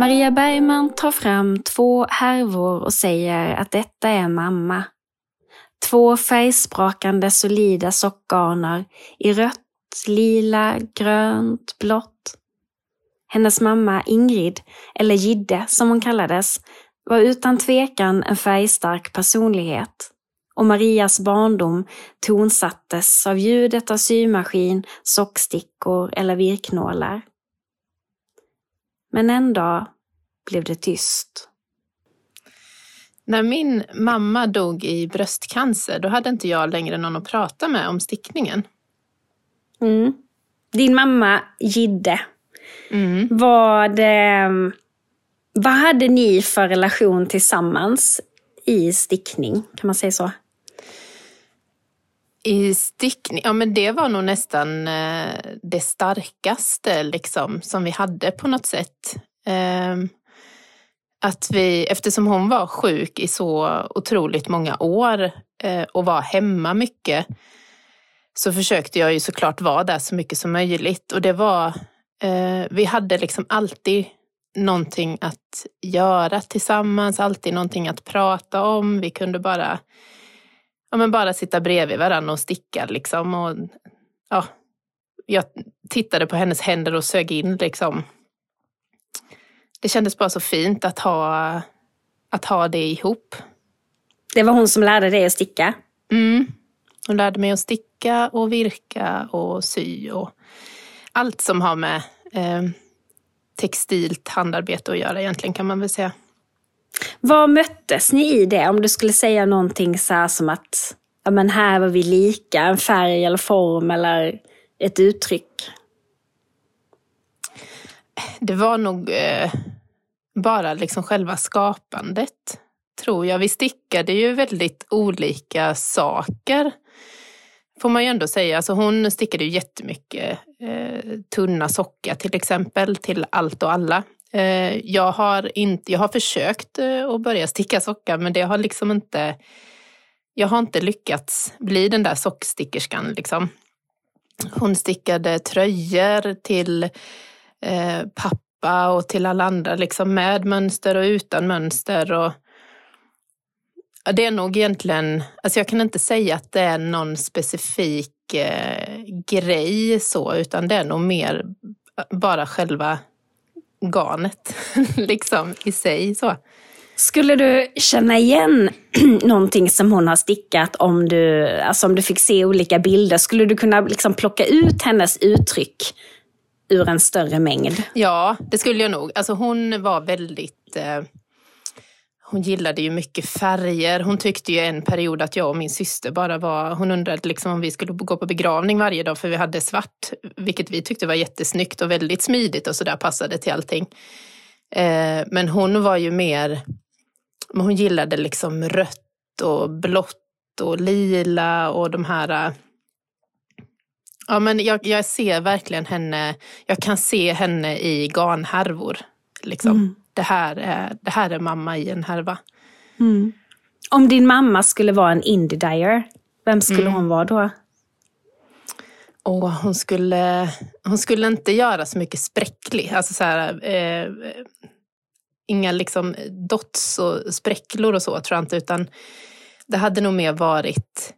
Maria Bergman tar fram två härvor och säger att detta är mamma. Två färgsprakande solida sockgarner i rött, lila, grönt, blått. Hennes mamma Ingrid, eller Gidde som hon kallades, var utan tvekan en färgstark personlighet och Marias barndom tonsattes av ljudet av symaskin, sockstickor eller virknålar. Men en dag blev det tyst. När min mamma dog i bröstcancer, då hade inte jag längre någon att prata med om stickningen. Mm. Din mamma Gidde, Mm. vad, eh, vad hade ni för relation tillsammans i stickning? Kan man säga så? I stickning, ja men det var nog nästan eh, det starkaste liksom som vi hade på något sätt. Ehm, att vi, eftersom hon var sjuk i så otroligt många år eh, och var hemma mycket så försökte jag ju såklart vara där så mycket som möjligt och det var, eh, vi hade liksom alltid någonting att göra tillsammans, alltid någonting att prata om. Vi kunde bara ja, men bara sitta bredvid varandra och sticka liksom. Och, ja, jag tittade på hennes händer och sög in liksom. Det kändes bara så fint att ha, att ha det ihop. Det var hon som lärde dig att sticka? Mm. Hon lärde mig att sticka och virka och sy och allt som har med eh, textilt handarbete att göra egentligen kan man väl säga. Var möttes ni i det? Om du skulle säga någonting så här som att ja, men här var vi lika, en färg eller form eller ett uttryck. Det var nog eh, bara liksom själva skapandet, tror jag. Vi stickade ju väldigt olika saker, får man ju ändå säga. Alltså hon stickade ju jättemycket eh, tunna sockar till exempel, till allt och alla. Eh, jag, har inte, jag har försökt eh, att börja sticka sockar, men det har liksom inte... Jag har inte lyckats bli den där sockstickerskan. Liksom. Hon stickade tröjor till eh, pappa och till alla andra, liksom med mönster och utan mönster. Och, ja, det är nog egentligen, alltså jag kan inte säga att det är någon specifik eh, grej så, utan det är nog mer eh, bara själva garnet liksom i sig. så. Skulle du känna igen någonting som hon har stickat om du, alltså om du fick se olika bilder? Skulle du kunna liksom plocka ut hennes uttryck ur en större mängd? Ja, det skulle jag nog. Alltså hon var väldigt... Eh, hon gillade ju mycket färger. Hon tyckte ju en period att jag och min syster bara var... Hon undrade liksom om vi skulle gå på begravning varje dag för vi hade svart, vilket vi tyckte var jättesnyggt och väldigt smidigt och sådär passade till allting. Eh, men hon var ju mer... Hon gillade liksom rött och blått och lila och de här... Eh, ja, men jag, jag ser verkligen henne, jag kan se henne i garnhärvor. Liksom. Mm. Det, här är, det här är mamma i en härva. Om din mamma skulle vara en indie dyer, vem skulle Mm. hon vara då? Och hon skulle, hon skulle inte göra så mycket spräcklig. Alltså så här, eh, inga liksom dots och spräcklor och så tror jag inte. Utan det hade nog mer varit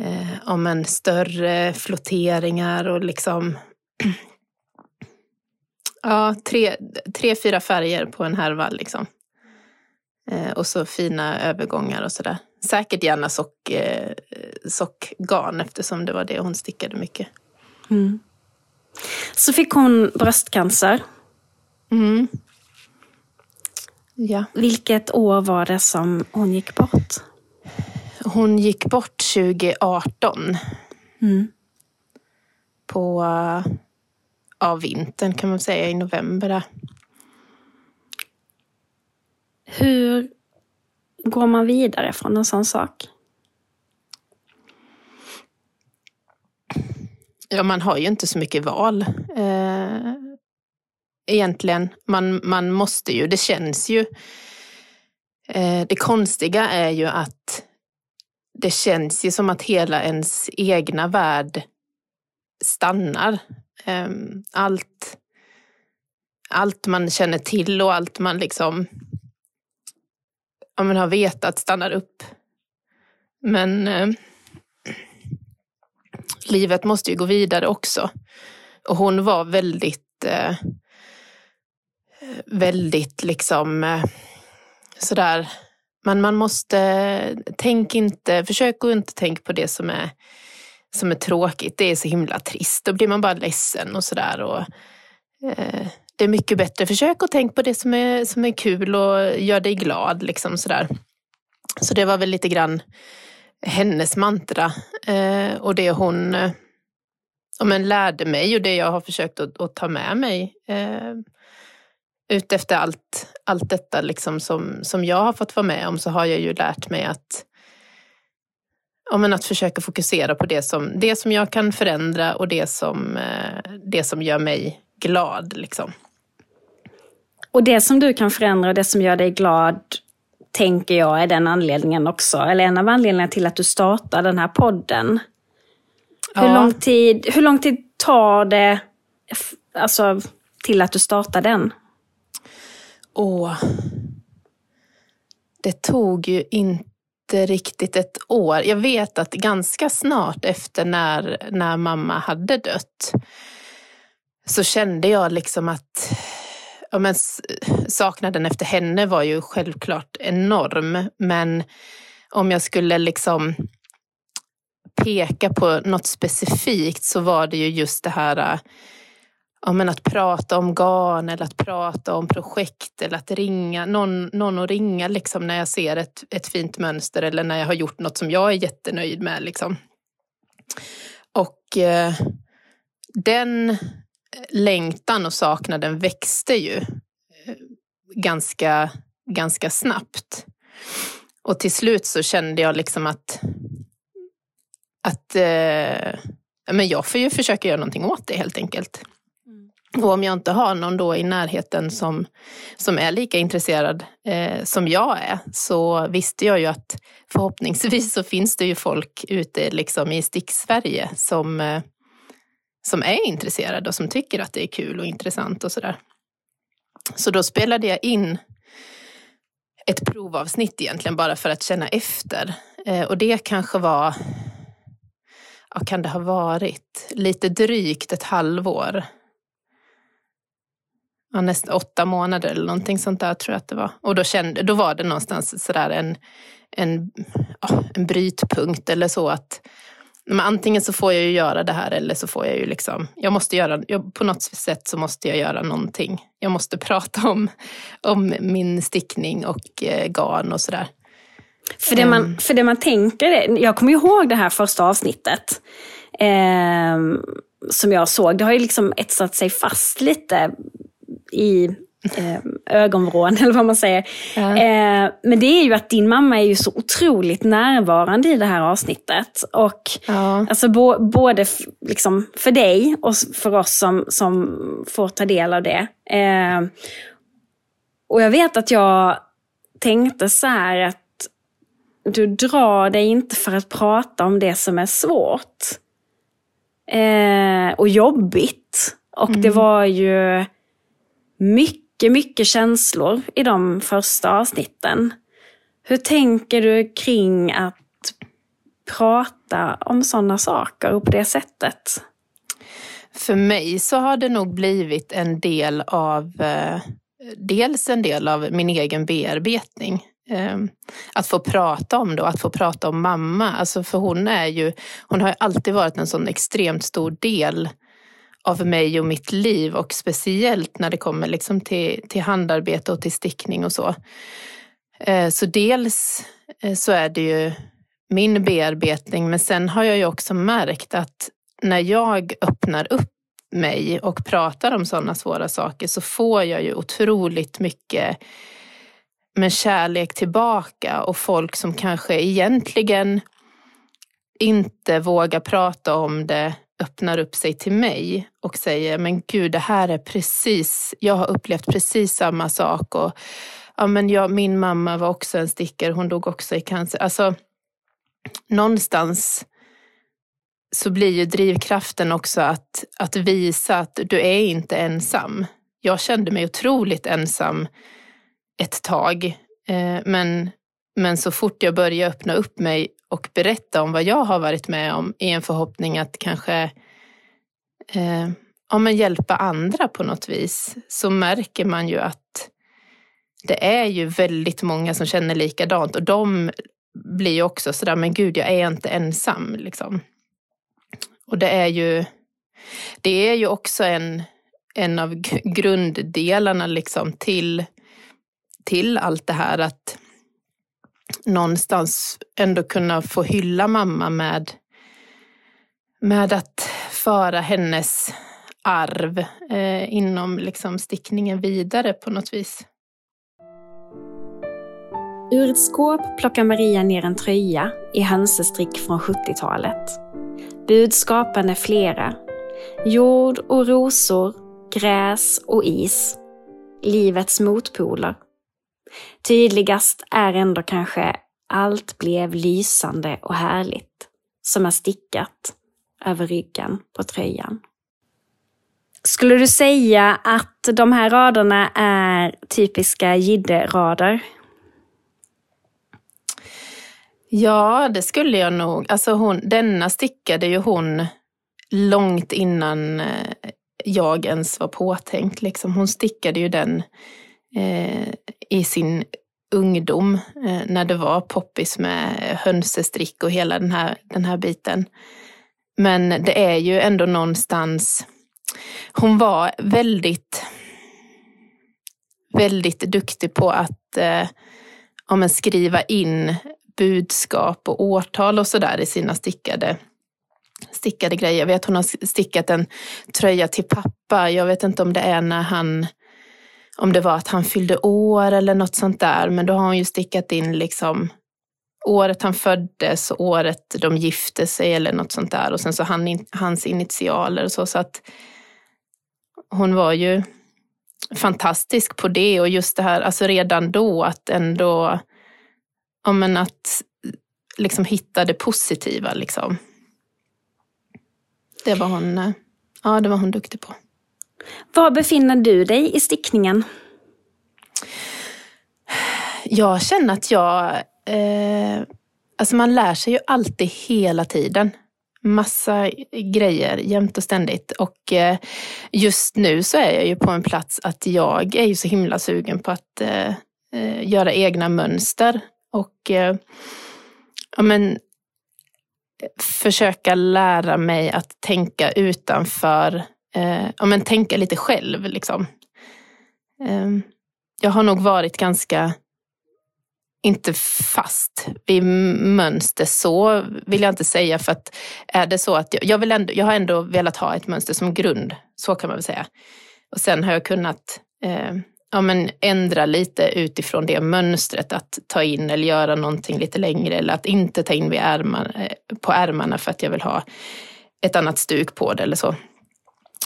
eh, om en större flotteringar och liksom ja, tre, tre, fyra färger på en härva liksom. Eh, och så fina övergångar och sådär. Säkert gärna sock, eh, sockgarn eftersom det var det hon stickade mycket. Så fick hon bröstcancer. Mm. Ja. Vilket år var det som hon gick bort? Hon gick bort 2018 Mm. på ja, vintern kan man säga, i november. Där. Hur går man vidare från en sån sak? Ja, man har ju inte så mycket val. Eh, egentligen. Man, man måste ju, det känns ju. Eh, det konstiga är ju att det känns ju som att hela ens egna värld stannar. Eh, allt, allt man känner till och allt man liksom ja, men har vetat stannar upp. Men eh, livet måste ju gå vidare också. Och hon var väldigt, eh, väldigt liksom eh, sådär, men man måste, tänk inte, försök att inte tänka på det som är, som är tråkigt. Det är så himla trist. Då blir man bara ledsen och sådär. Och, eh, det är mycket bättre. Försök att tänka på det som är, som är kul och gör dig glad. Liksom sådär. Så det var väl lite grann hennes mantra eh, och det hon eh, men lärde mig och det jag har försökt att, att ta med mig eh, utefter allt, allt detta liksom som, som jag har fått vara med om så har jag ju lärt mig att, ja, men att försöka fokusera på det som, det som jag kan förändra och det som, eh, det som gör mig glad. Liksom. Och det som du kan förändra och det som gör dig glad tänker jag är den anledningen också, eller en av anledningarna till att du startar den här podden. Ja. Hur, lång tid, hur lång tid tar det alltså, till att du startar den? Åh. Det tog ju inte riktigt ett år. Jag vet att ganska snart efter när, när mamma hade dött så kände jag liksom att ja, men, saknaden efter henne var ju självklart enorm. Men om jag skulle liksom peka på något specifikt så var det ju just det här äh, ja, men att prata om garn eller att prata om projekt eller att ringa någon, någon att ringa liksom när jag ser ett, ett fint mönster eller när jag har gjort något som jag är jättenöjd med. Liksom. Och eh, den längtan och saknaden växte ju eh, ganska, ganska snabbt. Och till slut så kände jag liksom att, att eh, men jag får ju försöka göra någonting åt det helt enkelt. Och om jag inte har någon då i närheten som, som är lika intresserad eh, som jag är så visste jag ju att förhoppningsvis så finns det ju folk ute liksom i Stick-Sverige som eh, som är intresserade och som tycker att det är kul och intressant och sådär. Så då spelade jag in ett provavsnitt egentligen bara för att känna efter. Eh, och det kanske var, ja kan det ha varit, lite drygt ett halvår. Ja, nästan åtta månader eller någonting sånt där tror jag att det var. Och då, kände, då var det någonstans sådär en, en, ja, en brytpunkt eller så att men antingen så får jag ju göra det här eller så får jag ju liksom, jag måste göra, jag, på något sätt så måste jag göra någonting. Jag måste prata om, om min stickning och eh, garn och sådär. För det, man, ehm. för det man tänker, jag kommer ihåg det här första avsnittet eh, som jag såg. Det har ju liksom etsat sig fast lite i eh, ögonvrån eller vad man säger. Ja. Eh, men det är ju att din mamma är ju så otroligt närvarande i det här avsnittet. Och ja. alltså bo, både liksom för dig och för oss som, som får ta del av det. Eh, och jag vet att jag tänkte så här att du drar dig inte för att prata om det som är svårt. Eh, och jobbigt. Och mm. det var ju mycket mycket, känslor i de första avsnitten. Hur tänker du kring att prata om sådana saker och på det sättet? För mig så har det nog blivit en del av, eh, dels en del av min egen bearbetning. Ehm, att få prata om det och att få prata om mamma. Alltså för hon är ju, hon har alltid varit en sån extremt stor del av mig och mitt liv och speciellt när det kommer liksom till, till handarbete och till stickning och så. Eh, så dels eh, så är det ju min bearbetning men sen har jag ju också märkt att när jag öppnar upp mig och pratar om sådana svåra saker så får jag ju otroligt mycket med kärlek tillbaka och folk som kanske egentligen inte vågar prata om det öppnar upp sig till mig och säger, men gud, det här är precis, jag har upplevt precis samma sak och ja, men jag, min mamma var också en stickare, hon dog också i cancer. Alltså, någonstans så blir ju drivkraften också att, att visa att du är inte ensam. jag kände mig otroligt ensam ett tag. Eh, men, men så fort jag började öppna upp mig och berätta om vad jag har varit med om i en förhoppning att kanske eh, ja, men hjälpa andra på något vis, så märker man ju att det är ju väldigt många som känner likadant och de blir ju också sådär, men gud, jag är inte ensam. Liksom. Och det är ju, det är ju också en, en av grunddelarna liksom till, till allt det här att någonstans ändå kunna få hylla mamma med, med att föra hennes arv eh, inom liksom stickningen vidare på något vis. Ur ett skåp plockar Maria ner en tröja i hönsestrick från 70-talet. Budskapen är flera. Jord och rosor, gräs och is. Livets motpoler. Tydligast är ändå kanske allt blev lysande och härligt som är stickat över ryggen på tröjan. Skulle du säga att de här raderna är typiska jidde-rader? Ja, det skulle jag nog. Alltså hon, denna stickade ju hon långt innan eh, jag ens var påtänkt. Liksom. Hon stickade ju den eh, Eh, i sin ungdom eh, när det var poppis med hönsestrick och hela den här, den här biten. Men det är ju ändå någonstans, hon var väldigt, väldigt duktig på att eh, ja, skriva in budskap och årtal och sådär i sina stickade, stickade grejer. Jag vet hon har stickat en tröja till pappa. Jag vet inte om det är när han om det var att han fyllde år eller något sånt där. Men då har hon ju stickat in liksom året han föddes och året de gifte sig eller något sånt där. Och sen så han, hans initialer och så. Så att hon var ju fantastisk på det och just det här, alltså redan då att ändå, ja men att liksom hitta det positiva liksom. Det var hon, eh, ja det var hon duktig på. Var befinner du dig i stickningen? Jag känner att jag... Eh, alltså man lär sig ju alltid hela tiden. Massa grejer jämt och ständigt. Och eh, just nu så är jag ju på en plats att jag är ju så himla sugen på att eh, eh göra egna mönster. Och eh, ja, men, eh, försöka lära mig att tänka utanför eh, ja, men tänka lite själv. Liksom. Eh, jag har nog varit ganska, inte fast vid mönster så vill jag inte säga. För att är det så att jag, jag, vill ändå, jag har ändå velat ha ett mönster som grund. Så kan man väl säga. Och sen har jag kunnat eh, ja, men ändra lite utifrån det mönstret. Att ta in eller göra någonting lite längre eller att inte ta in vid ärmar, eh, på ärmarna för att jag vill ha ett annat stuk på det eller så.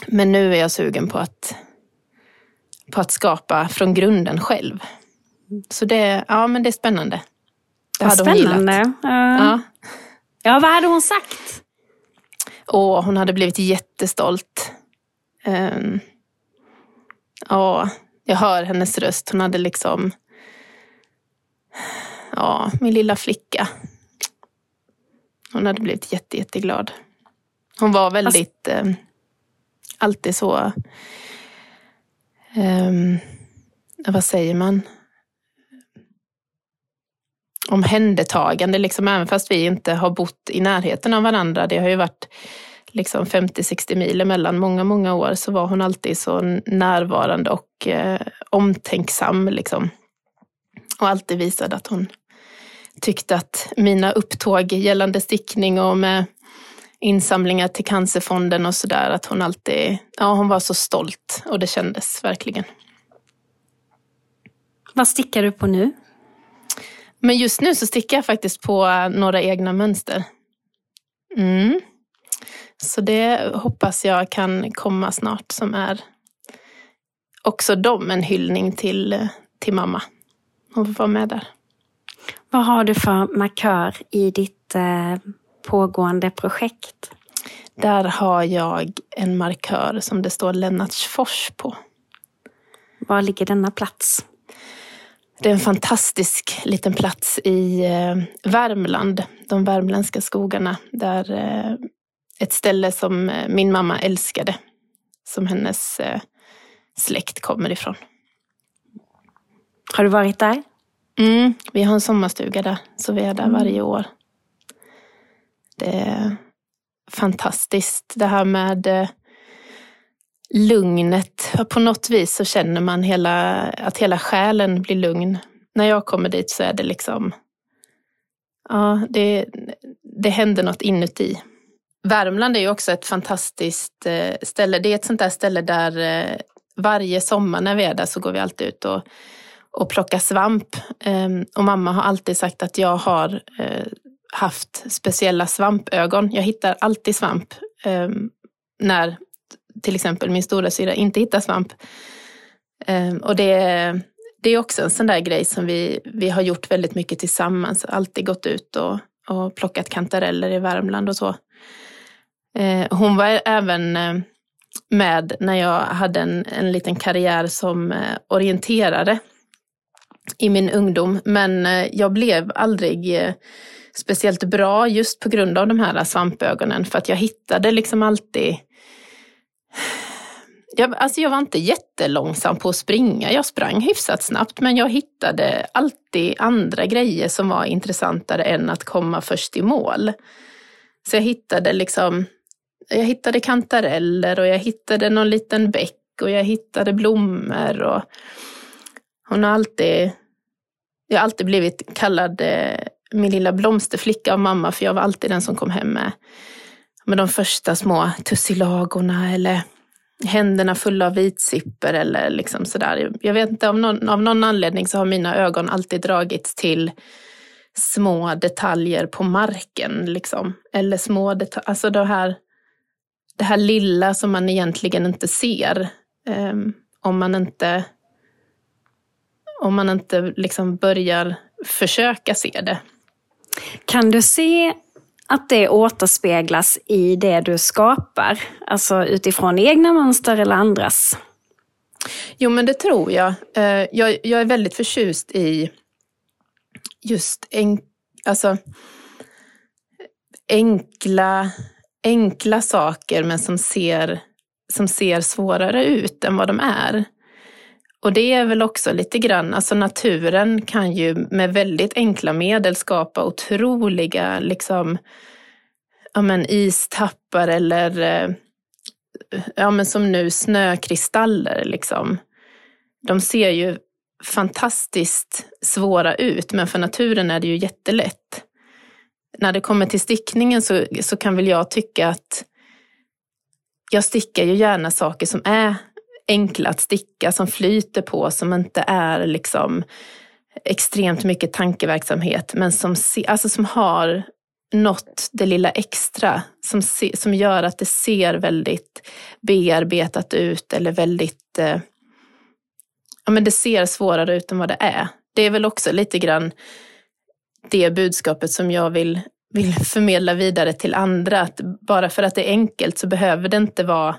Men nu är jag sugen på att, på att skapa från grunden själv. Så det, ja, men det är spännande. Det hade spännande. hon gillat. Uh, ja. ja, vad hade hon sagt? Och hon hade blivit jättestolt. Um, ja, jag hör hennes röst. Hon hade liksom... Ja, min lilla flicka. Hon hade blivit jätte, jätteglad. Hon var väldigt... Alltså, alltid så... Um, vad säger man? omhändertagande, liksom, även fast vi inte har bott i närheten av varandra. Det har ju varit liksom 50-60 mil emellan många, många år, så var hon alltid så närvarande och eh, omtänksam. Liksom. Och alltid visade att hon tyckte att mina upptåg gällande stickning och med insamlingar till Cancerfonden och sådär. Att hon alltid, ja hon var så stolt och det kändes verkligen. Vad stickar du på nu? Men just nu så stickar jag faktiskt på några egna mönster. Mm. Så det hoppas jag kan komma snart som är också de en hyllning till, till mamma. Hon får vara med där. Vad har du för markör i ditt eh, pågående projekt? Där har jag en markör som det står Lennartsfors på. Var ligger denna plats? Det är en fantastisk liten plats i eh, Värmland, de värmländska skogarna. Där eh, ett ställe som eh, min mamma älskade, som hennes släkt kommer ifrån. Har du varit där? Mm, vi har en sommarstuga där, så vi är där mm. varje år eh, fantastiskt det här med eh, lugnet. På något vis så känner man hela, att hela själen blir lugn. När jag kommer dit så är det liksom, ja, det, det händer något inuti. Värmland är ju också ett fantastiskt eh, ställe. Det är ett sånt där ställe där eh, varje sommar när vi är där så går vi alltid ut och, och plockar svamp. Eh, och mamma har alltid sagt att jag har eh, haft speciella svampögon. Jag hittar alltid svamp eh, när till exempel min stora syra inte hittar svamp. Eh, och det, det är också en sån där grej som vi, vi har gjort väldigt mycket tillsammans. Alltid gått ut och, och plockat kantareller i Värmland och så. Eh, hon var även ehm, med när jag hade en, en liten karriär som eh, orienterare i min ungdom. Men eh, jag blev aldrig eh, speciellt bra just på grund av de här svampögonen. För att jag hittade liksom alltid jag, alltså jag var inte jättelångsam på att springa. Jag sprang hyfsat snabbt men jag hittade alltid andra grejer som var intressantare än att komma först i mål. Så jag hittade liksom, jag hittade kantareller och jag hittade någon liten bäck och jag hittade blommor. Och hon har alltid, jag har alltid blivit kallad eh, min lilla blomsterflicka av mamma för jag var alltid den som kom hem med, med de första små tussilagorna eller händerna fulla av vitsipper eller liksom sådär. Jag vet inte, av någon, av någon anledning så har mina ögon alltid dragits till små detaljer på marken. Liksom. Eller små detaljer, alltså det här, det här lilla som man egentligen inte ser. Um, om man inte, om man inte liksom börjar försöka se det. Kan du se att det återspeglas i det du skapar? Alltså utifrån egna mönster eller andras? Jo, men det tror jag. Eh, jag, jag är väldigt förtjust i just en, alltså, enkla, enkla saker men som ser, som ser svårare ut än vad de är. Och det är väl också lite grann, alltså naturen kan ju med väldigt enkla medel skapa otroliga liksom, ja men istappar eller eh, ja men som nu snökristaller liksom. De ser ju fantastiskt svåra ut men för naturen är det ju jättelätt. När det kommer till stickningen så, så kan väl jag tycka att jag stickar ju gärna saker som är enkla att sticka, som flyter på, som inte är liksom extremt mycket tankeverksamhet, men som, alltså som har något det lilla extra som, se, som gör att det ser väldigt bearbetat ut eller väldigt, eh, ja men det ser svårare ut än vad det är. Det är väl också lite grann det budskapet som jag vill, vill förmedla vidare till andra, att bara för att det är enkelt så behöver det inte vara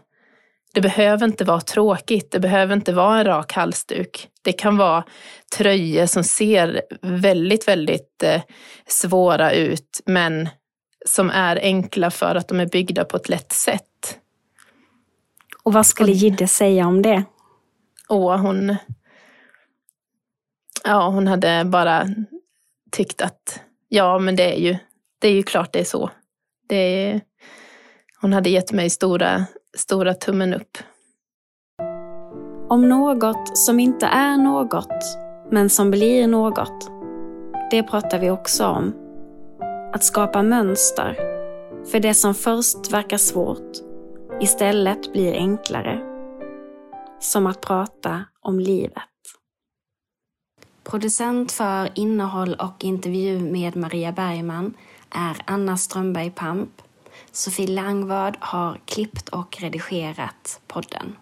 det behöver inte vara tråkigt, det behöver inte vara en rak halsduk. Det kan vara tröjor som ser väldigt, väldigt eh, svåra ut, men som är enkla för att de är byggda på ett lätt sätt. Och vad skulle Gidde säga om det? Åh, hon... Ja, hon hade bara tyckt att ja, men det är ju, det är ju klart det är så. Det är, hon hade gett mig stora stora tummen upp. Om något som inte är något, men som blir något. Det pratar vi också om. Att skapa mönster för det som först verkar svårt istället blir enklare. Som att prata om livet. Producent för innehåll och intervju med Maria Bergman är Anna Strömberg Pamp Sofie Langvad har klippt och redigerat podden.